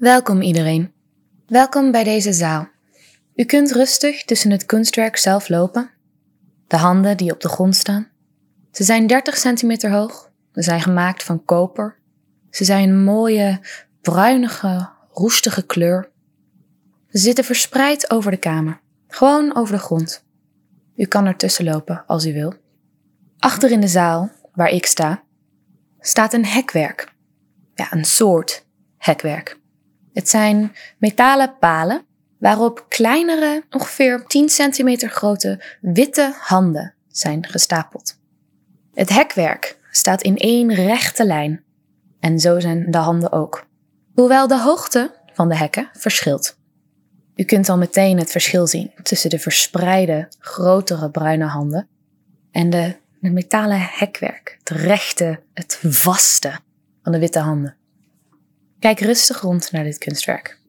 Welkom iedereen. Welkom bij deze zaal. U kunt rustig tussen het kunstwerk zelf lopen. De handen die op de grond staan. Ze zijn 30 centimeter hoog. Ze zijn gemaakt van koper. Ze zijn een mooie, bruinige, roestige kleur. Ze zitten verspreid over de kamer. Gewoon over de grond. U kan ertussen lopen als u wil. Achter in de zaal, waar ik sta, staat een hekwerk. Ja, een soort hekwerk. Het zijn metalen palen waarop kleinere, ongeveer 10 centimeter grote witte handen zijn gestapeld. Het hekwerk staat in één rechte lijn en zo zijn de handen ook. Hoewel de hoogte van de hekken verschilt. U kunt al meteen het verschil zien tussen de verspreide, grotere bruine handen en de, de metalen hekwerk, het rechte, het vaste van de witte handen. Kijk rustig rond naar dit kunstwerk.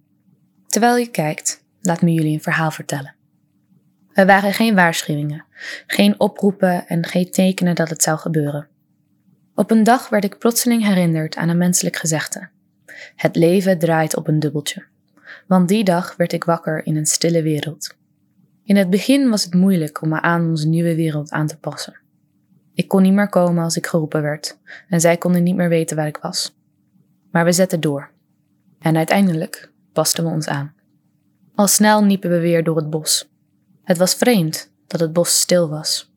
Terwijl je kijkt, laat me jullie een verhaal vertellen. Er waren geen waarschuwingen, geen oproepen en geen tekenen dat het zou gebeuren. Op een dag werd ik plotseling herinnerd aan een menselijk gezegde. Het leven draait op een dubbeltje. Want die dag werd ik wakker in een stille wereld. In het begin was het moeilijk om me aan onze nieuwe wereld aan te passen. Ik kon niet meer komen als ik geroepen werd, en zij konden niet meer weten waar ik was. Maar we zetten door. En uiteindelijk pasten we ons aan. Al snel liepen we weer door het bos. Het was vreemd dat het bos stil was.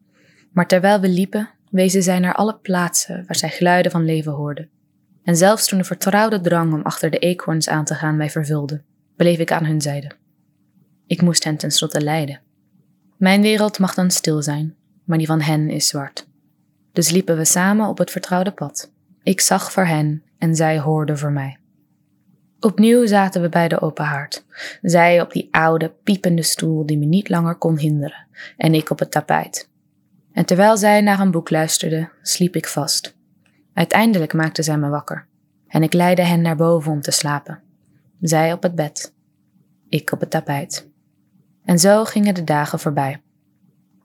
Maar terwijl we liepen, wezen zij naar alle plaatsen waar zij geluiden van leven hoorden. En zelfs toen de vertrouwde drang om achter de eekhoorns aan te gaan mij vervulde, bleef ik aan hun zijde. Ik moest hen tenslotte leiden. Mijn wereld mag dan stil zijn, maar die van hen is zwart. Dus liepen we samen op het vertrouwde pad. Ik zag voor hen en zij hoorden voor mij. Opnieuw zaten we bij de open haard. Zij op die oude, piepende stoel die me niet langer kon hinderen, en ik op het tapijt. En terwijl zij naar een boek luisterde, sliep ik vast. Uiteindelijk maakte zij me wakker, en ik leidde hen naar boven om te slapen. Zij op het bed, ik op het tapijt. En zo gingen de dagen voorbij.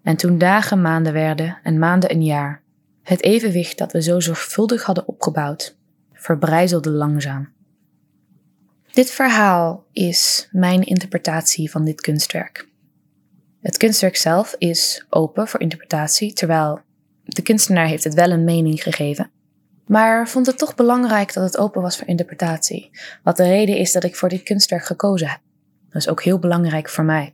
En toen dagen maanden werden en maanden een jaar, het evenwicht dat we zo zorgvuldig hadden opgebouwd, verbrijzelde langzaam. Dit verhaal is mijn interpretatie van dit kunstwerk. Het kunstwerk zelf is open voor interpretatie, terwijl de kunstenaar heeft het wel een mening gegeven. Maar vond het toch belangrijk dat het open was voor interpretatie. Wat de reden is dat ik voor dit kunstwerk gekozen heb. Dat is ook heel belangrijk voor mij.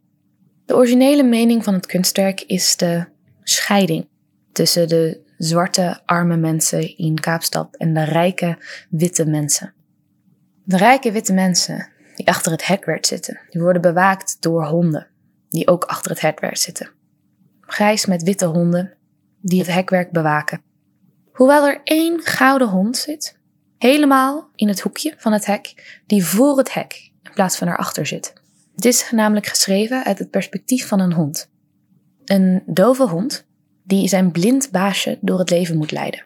De originele mening van het kunstwerk is de scheiding tussen de zwarte arme mensen in Kaapstad en de rijke witte mensen. De rijke witte mensen die achter het hekwerk zitten, die worden bewaakt door honden die ook achter het hekwerk zitten. Grijs met witte honden die het hekwerk bewaken. Hoewel er één gouden hond zit, helemaal in het hoekje van het hek, die voor het hek in plaats van erachter zit. Het is namelijk geschreven uit het perspectief van een hond. Een dove hond die zijn blind baasje door het leven moet leiden.